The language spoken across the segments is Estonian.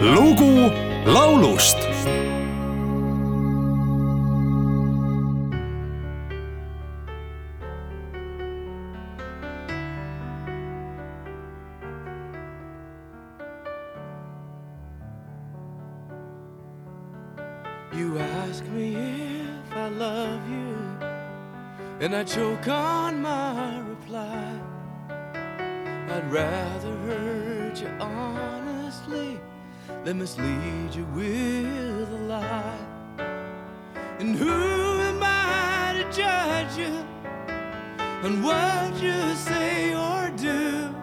lugu laulust You ask me if I love you, and I choke on my reply. I'd rather hurt you honestly than mislead you with a lie. And who am I to judge you on what you say or do?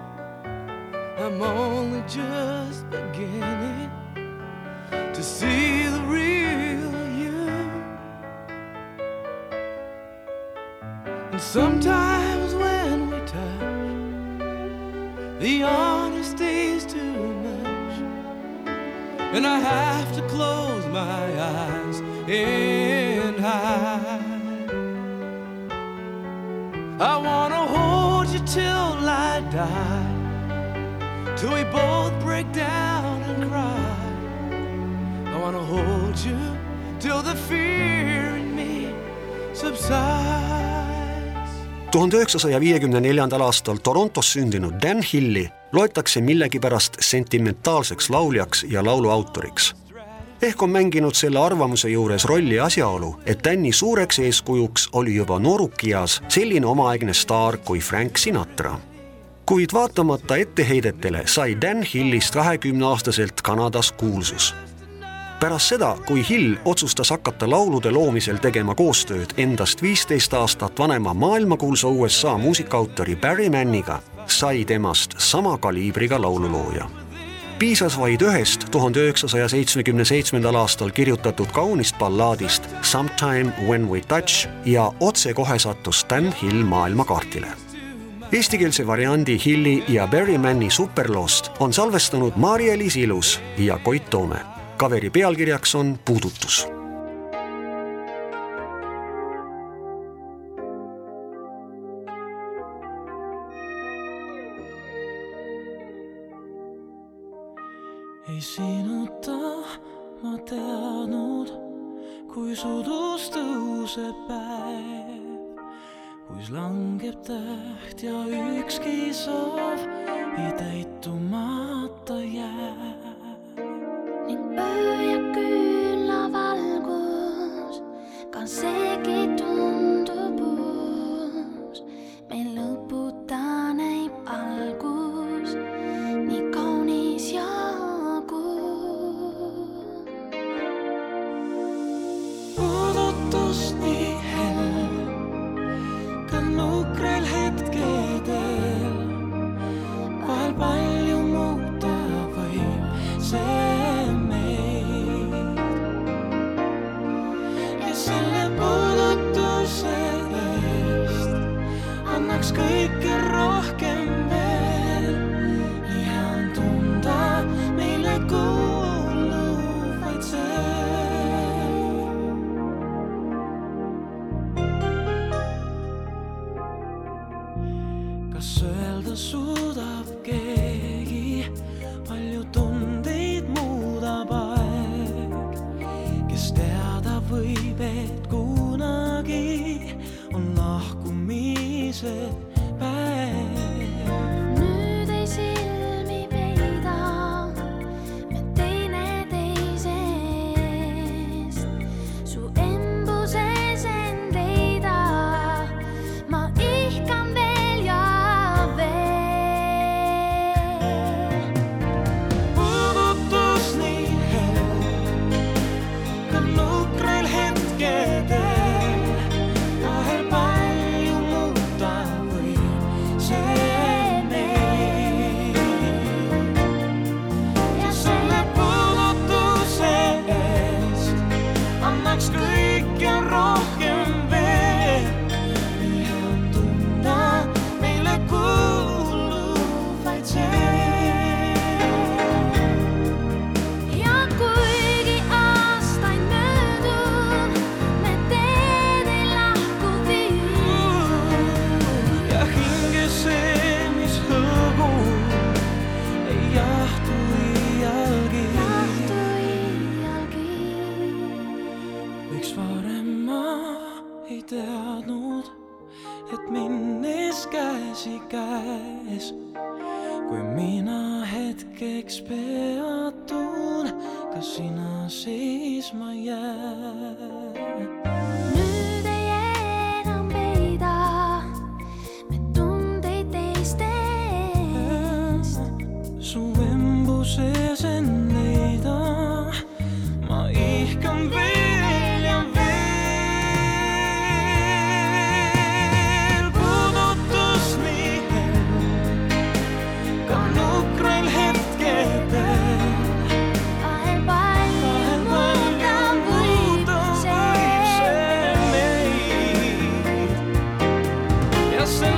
I'm only just beginning to see the real you. And sometimes when we touch, the honesty's and I have to close my eyes and hide. I wanna hold you till I die, till we both break down and cry. I wanna hold you till the fear in me subsides. tuhande üheksasaja viiekümne neljandal aastal Torontos sündinud Dan Hilli loetakse millegipärast sentimentaalseks lauljaks ja laulu autoriks. ehk on mänginud selle arvamuse juures rolli asjaolu, et Dani suureks eeskujuks oli juba noorukias selline omaaegne staar kui Frank Sinatra kuid vaatamata etteheidetele sai Dan Hillist kahekümneaastaselt Kanadas kuulsus pärast seda, kui Hill otsustas hakata laulude loomisel tegema koostööd endast viisteist aastat vanema maailmakuulsa USA muusikaautori Barry Manniga, sai temast sama kaliibriga laululooja. piisas vaid ühest tuhande üheksasaja seitsmekümne seitsmendal aastal kirjutatud kaunist ballaadist Sometime when we touch ja otsekohe sattus Dan Hill maailmakaardile Eestikeelse variandi Hilli ja Barry Manni superloost on salvestanud Maarja-Liis Ilus ja Koit Toome kaveri pealkirjaks on Puudutus. ei sinuta ma teadnud, kui sudus tõuseb päev, kuis langeb täht ja ükski soov ei täitumata jääb. I love said et minnes käsi käes. kui mina hetkeks peatun, kas sina seisma jääd? lesson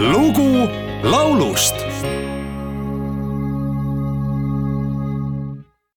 lugu laulust.